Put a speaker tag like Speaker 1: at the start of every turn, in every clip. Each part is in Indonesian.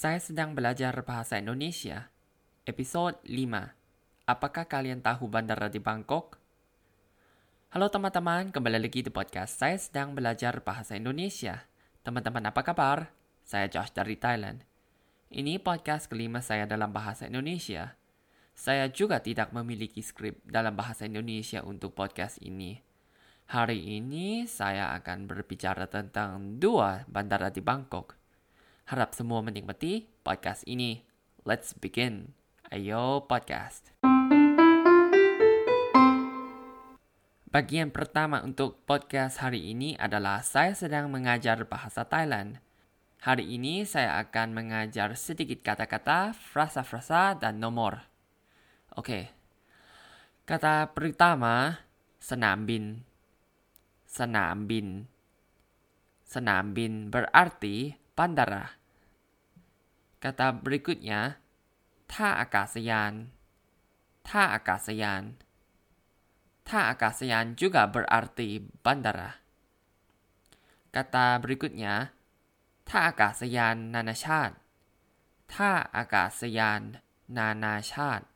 Speaker 1: Saya sedang belajar bahasa Indonesia. Episode 5. Apakah kalian tahu bandara di Bangkok? Halo teman-teman, kembali lagi di podcast Saya sedang belajar bahasa Indonesia. Teman-teman apa kabar? Saya Josh dari Thailand. Ini podcast kelima saya dalam bahasa Indonesia. Saya juga tidak memiliki skrip dalam bahasa Indonesia untuk podcast ini. Hari ini saya akan berbicara tentang dua bandara di Bangkok. Harap semua menikmati podcast ini. Let's begin. Ayo podcast. Bagian pertama untuk podcast hari ini adalah saya sedang mengajar bahasa Thailand. Hari ini saya akan mengajar sedikit kata-kata, frasa-frasa, dan nomor. Oke. Kata pertama, senam bin. Senam bin. Senam bin berarti bandara. Kata berikutnya, ta akasayan. Ta akasayan. Ta akasayan juga berarti bandara. Kata berikutnya, ta akasayan nanashat. Ta akasayan nanashat.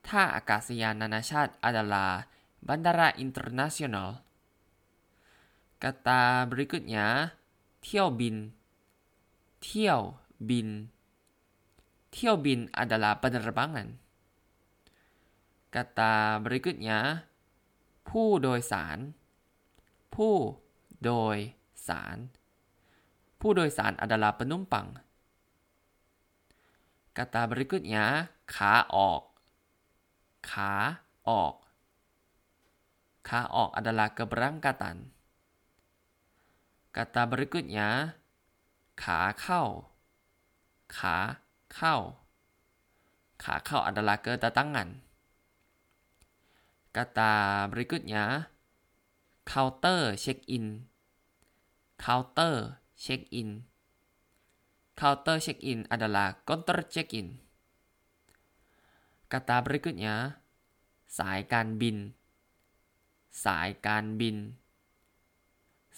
Speaker 1: Ta akasayan nanashat adalah bandara internasional. Kata berikutnya, tiao bin. Tiao bin Tiu bin adalah penerbangan kata berikutnya ผู้โดยสาร ผู้โดยสาร ผู้โดยสาร adalah penumpang kata berikutnya ขาออก ขาออก ขาออก adalah keberangkatan kata berikutnya ขาเข้า ขาเข้า ขาเข้าอันตราเกิดตาตั้งงันกาตาบริกุตยาเคาน์เตอร์เช็คอินเคาน์เตอร์เช็คอินเคาน์เตอร์เช็คอิน adalah counter เช็คอินกาตาบริกุตยาสายการบิน สายการบิน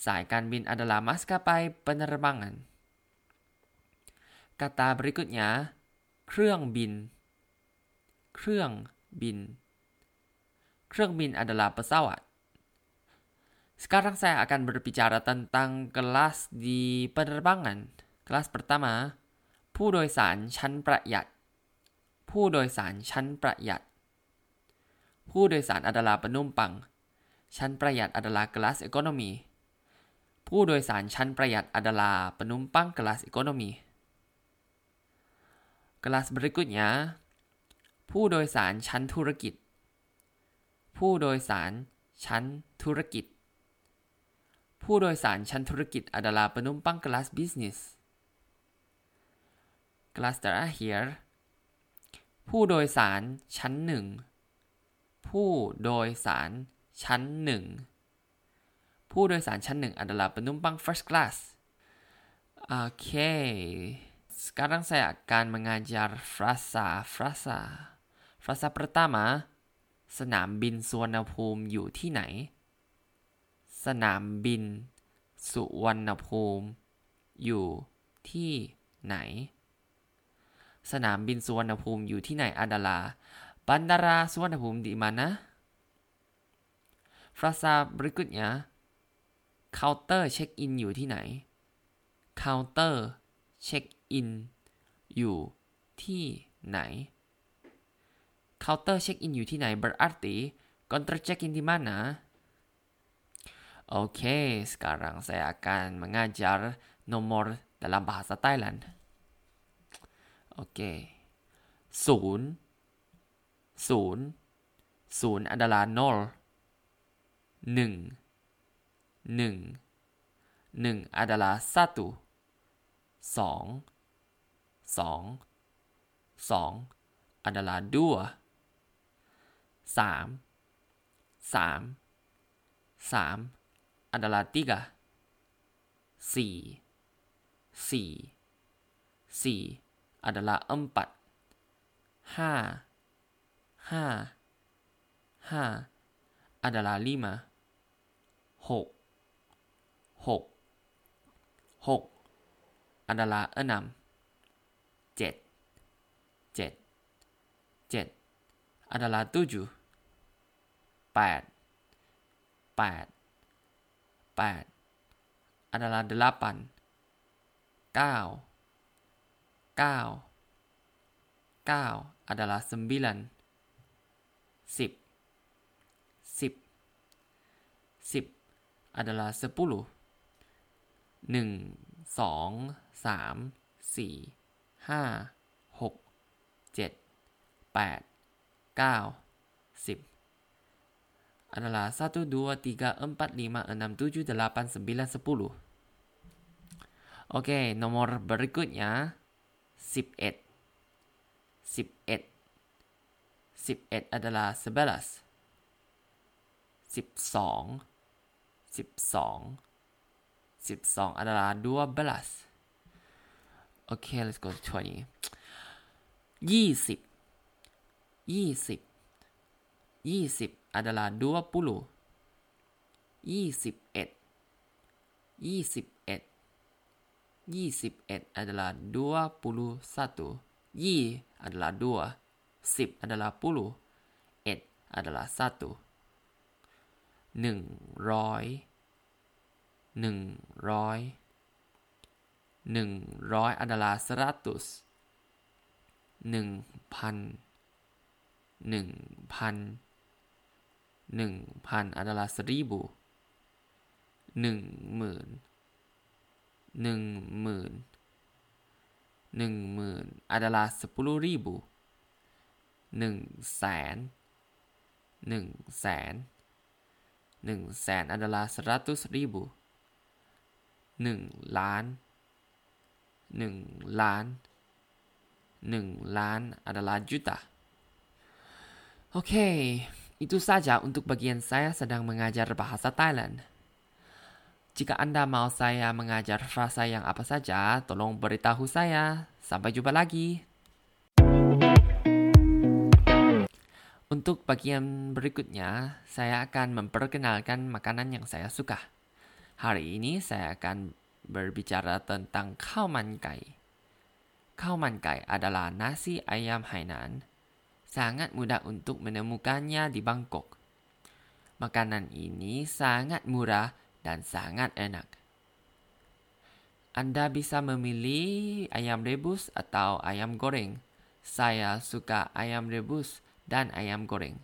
Speaker 1: สายการบิน adalah maskapai penerbangan Kata berikutnya, เครื่องบิน เครื่องบิน เครื่องบิน adalah pesawat. Sekarang saya akan berbicara tentang kelas di penerbangan. Kelas pertama, ผู้โดยสารชั้นประหยัด ผู้โดยสารชั้นประหยัด ผู้โดยสาร adalah penumpang. ชั้นประหยัด adalah kelas ekonomi. ผู้โดยสารชั้นประหยัด adalah penumpang kelas ekonomi. Kelas berikutnya ผู้โดยสารชั้นธุรกิจ ผู้โดยสารชั้นธุรกิจ ผู้โดยสารชั้นธุรกิจ adalah penumpang kelas bisnis kelas terakhir ผู้โดยสารชั้นหนึ่ง ผู้โดยสารชั้นหนึ่ง ผู้โดยสารชั้นหนึ่ง adalah penumpang first class โอเค Sekarang saya akan mengajar frasa frasa frasa pertama สนามบินสุวรรณภูมิอยู่ที่ไหน สนามบิน สุวรรณภูมิ อยู่ที่ไหน สนามบินสุวรรณภูมิอยู่ที่ไหนอาดาลา บันดาราสุวรรณภูมิดีมานะ frasa berikutnya เคาน์เตอร์เช็คอินอยู่ที่ไหน เคาน์เตอร์เช็ค ยู่ที่ไหน counter check in อยู่ที่ไหน berarti counter check in di mana Oke, okay, sekarang saya akan mengajar nomor dalam bahasa Thailand. Oke. Okay. Sun. Sun. Sun adalah nol. Neng. Neng. Neng adalah satu. Song. สองสอันดลาดัวสามสามสามอันดลาติกาสี่สี่สี่อันดลาอัมปัดห้าห้าห้าอันดลาลิมาหกหกหกอันดลาเอนาม จ็ดเจ็ดเจ็ด adalah tujuh แปดแปดแปด adalah delapan เก้าเก้าเก้า adalah sembilan สิบสิบสิบ adalah sepuluh หนึ่งสองสามสี่ ห้าหกเจ็ดแปดเก้าสิบ adalah satu dua tiga empat lima enam tujuh delapan sembilan sepuluh Oke, nomor berikutnya 11. 11. 11 adalah 11. 12. 12. 12 adalah 12. Okay, let's go to 20. ยี่สิบ ยี่สิบ ยี่สิบ adalah dua puluh. ยี่สิบเอ็ด ยี่สิบเอ็ด ยี่สิบเอ็ด adalah dua puluh satu. ยี่ adalah dua. สิบ adalah puluh. เอ็ด adalah satu. หนึ่งร้อย หนึ่งร้อย 100อันดาลาสราตุส1,000 1,000 1,000อันดาลาสรีบู10,000 10,000 10,000อันดาลาสปูลูรีบู1แสน1แสน1แสนอันดาลาสราตุสรีบู1ล้าน หนึ่งล้านหนึ่งล้าน adalah juta Oke, okay, itu saja untuk bagian saya sedang mengajar bahasa Thailand. Jika Anda mau saya mengajar frasa yang apa saja, tolong beritahu saya. Sampai jumpa lagi. Untuk bagian berikutnya, saya akan memperkenalkan makanan yang saya suka. Hari ini saya akan berbicara tentang khao man kai. Khao man kai adalah nasi ayam Hainan. Sangat mudah untuk menemukannya di Bangkok. Makanan ini sangat murah dan sangat enak. Anda bisa memilih ayam rebus atau ayam goreng. Saya suka ayam rebus dan ayam goreng.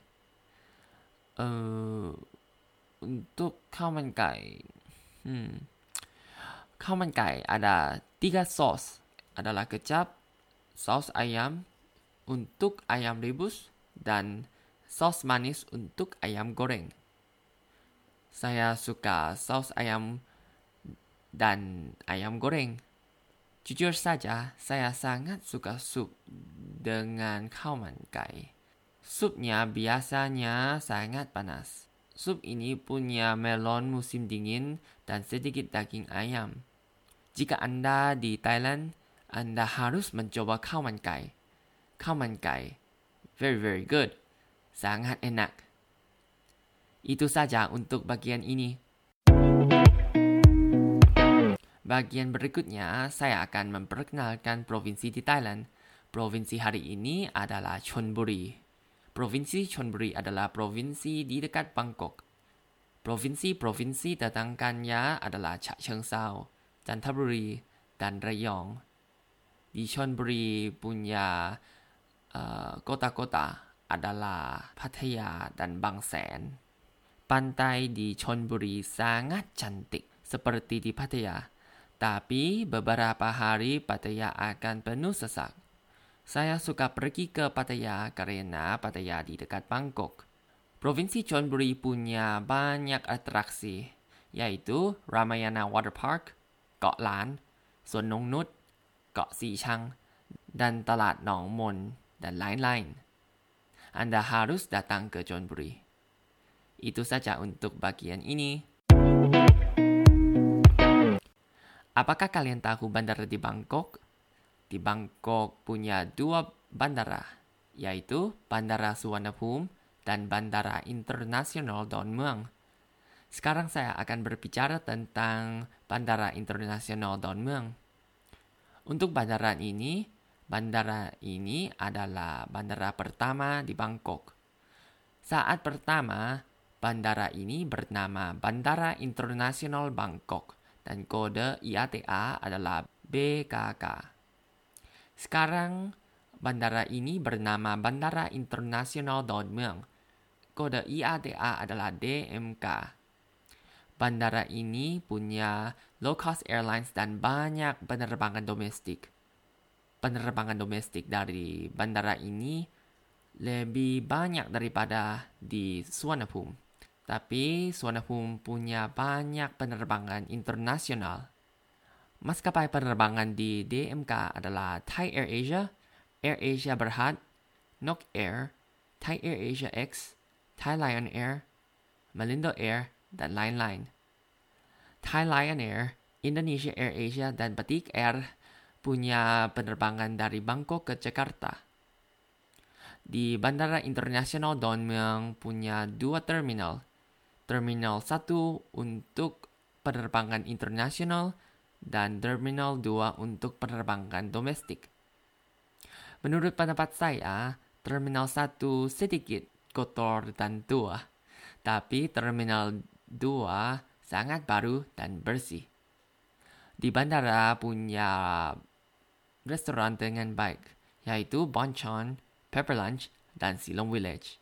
Speaker 1: Uh, untuk kawan kai, hmm, kawan kai ada tiga sos. Adalah kecap, sos ayam untuk ayam rebus, dan sos manis untuk ayam goreng. Saya suka saus ayam dan ayam goreng. Jujur saja, saya sangat suka sup dengan khao man kai. Supnya biasanya sangat panas. Sup ini punya melon musim dingin dan sedikit daging ayam. Jika Anda di Thailand, Anda harus mencoba man kai. Man kai, very very good, sangat enak. Itu saja untuk bagian ini. Bagian berikutnya, saya akan memperkenalkan provinsi di Thailand. Provinsi hari ini adalah Chonburi. Provinsi Chonburi adalah provinsi di dekat Bangkok. Provinsi-provinsi tetangkanya adalah Chak Cheng Sao, Jantaburi, dan Rayong. Di Chonburi punya uh, kota-kota adalah Pattaya dan Bangsen. Pantai di Chonburi sangat cantik seperti di Pattaya. Tapi beberapa hari Pattaya akan penuh sesak. Saya suka pergi ke Pattaya karena Pattaya di dekat Bangkok. Provinsi Chonburi punya banyak atraksi, yaitu Ramayana Water Park, Got Lan, Swan Nong Nut, Got Si Chang, dan Talat Nong Mon, dan lain-lain. Anda harus datang ke Chonburi. Itu saja untuk bagian ini. Apakah kalian tahu bandara di Bangkok? Di Bangkok punya dua bandara, yaitu Bandara Suvarnabhumi dan Bandara Internasional Don Mueang. Sekarang saya akan berbicara tentang Bandara Internasional Don Mueang. Untuk bandara ini, Bandara ini adalah bandara pertama di Bangkok. Saat pertama, bandara ini bernama Bandara Internasional Bangkok dan kode IATA adalah BKK. Sekarang, bandara ini bernama Bandara Internasional Don Mueang. Kode IATA adalah DMK. Bandara ini punya low cost airlines dan banyak penerbangan domestik. Penerbangan domestik dari bandara ini lebih banyak daripada di Suvarnabhumi. Tapi Suvarnabhumi punya banyak penerbangan internasional. Maskapai penerbangan di DMK adalah Thai Air Asia, Air Asia Berhad, Nok Air, Thai Air Asia X, Thai Lion Air, Malindo Air, dan lain-lain. Thai Lion Air, Indonesia Air Asia, dan Batik Air punya penerbangan dari Bangkok ke Jakarta. Di Bandara Internasional Don Mueang punya dua terminal. Terminal 1 untuk penerbangan internasional dan Terminal 2 untuk penerbangan domestik. Menurut pendapat saya, Terminal 1 sedikit kotor dan tua, tapi Terminal 2 sangat baru dan bersih. Di bandara punya restoran dengan baik, yaitu Bonchon, Pepper Lunch, dan Silong Village.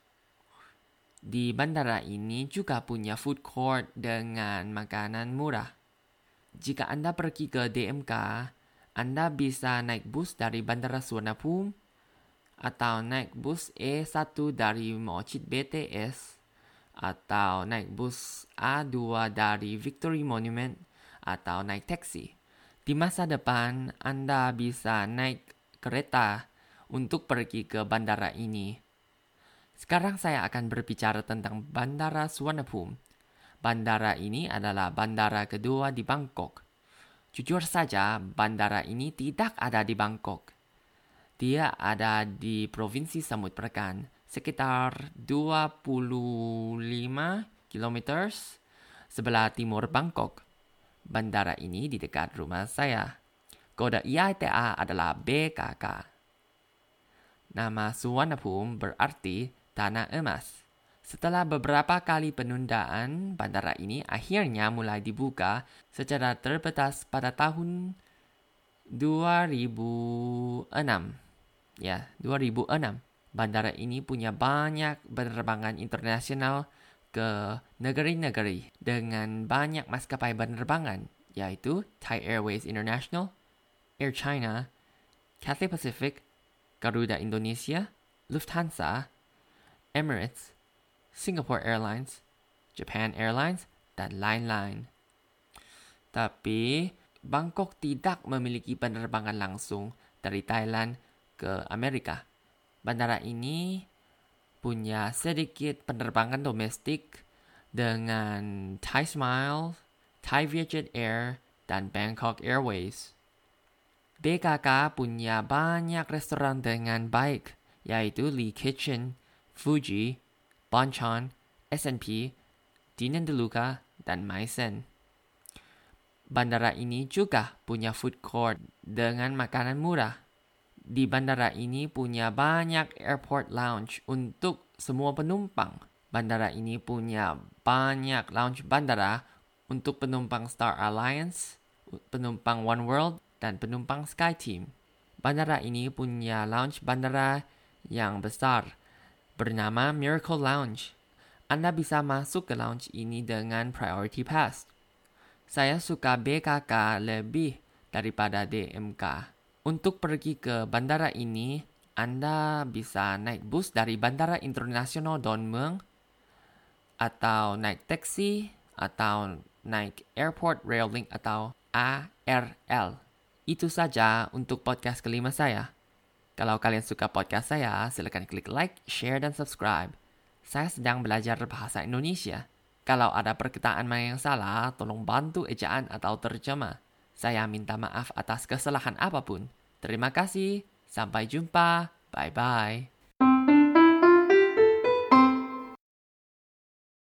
Speaker 1: Di bandara ini juga punya food court dengan makanan murah. Jika Anda pergi ke DMK, Anda bisa naik bus dari Bandara Suvarnabhumi atau naik bus E1 dari Mochit BTS atau naik bus A2 dari Victory Monument atau naik taksi. Di masa depan, Anda bisa naik kereta untuk pergi ke bandara ini. Sekarang saya akan berbicara tentang Bandara Suvarnabhumi. Bandara ini adalah bandara kedua di Bangkok. Jujur saja, bandara ini tidak ada di Bangkok. Dia ada di Provinsi Samut Prakan, sekitar 25 km sebelah timur Bangkok. Bandara ini di dekat rumah saya. Kode IATA adalah BKK. Nama Suvarnabhumi berarti tanah emas. Setelah beberapa kali penundaan, bandara ini akhirnya mulai dibuka secara terbatas pada tahun 2006. Ya, 2006 bandara ini punya banyak penerbangan internasional ke negeri-negeri dengan banyak maskapai penerbangan, yaitu Thai Airways International, Air China, Cathay Pacific, Garuda Indonesia, Lufthansa, Emirates, Singapore Airlines, Japan Airlines, dan lain-lain. Tapi, Bangkok tidak memiliki penerbangan langsung dari Thailand ke Amerika. Bandara ini punya sedikit penerbangan domestik dengan Thai Smile, Thai Vietjet Air, dan Bangkok Airways. BKK punya banyak restoran dengan baik, yaitu Lee Kitchen, Fuji, Bonchon, S&P, Dinan Deluca, dan Maisen. Bandara ini juga punya food court dengan makanan murah di bandara ini punya banyak airport lounge untuk semua penumpang. Bandara ini punya banyak lounge bandara untuk penumpang Star Alliance, penumpang One World, dan penumpang SkyTeam. Bandara ini punya lounge bandara yang besar bernama Miracle Lounge. Anda bisa masuk ke lounge ini dengan Priority Pass. Saya suka BKK lebih daripada DMK. Untuk pergi ke bandara ini, Anda bisa naik bus dari Bandara Internasional Don Mueang, atau naik taksi, atau naik Airport Rail Link atau ARL. Itu saja untuk podcast kelima saya. Kalau kalian suka podcast saya, silakan klik like, share, dan subscribe. Saya sedang belajar bahasa Indonesia. Kalau ada perkataan yang salah, tolong bantu ejaan atau terjemah. Saya minta maaf atas kesalahan apa pun. Terima kasih. Sampai jumpa. Bye bye.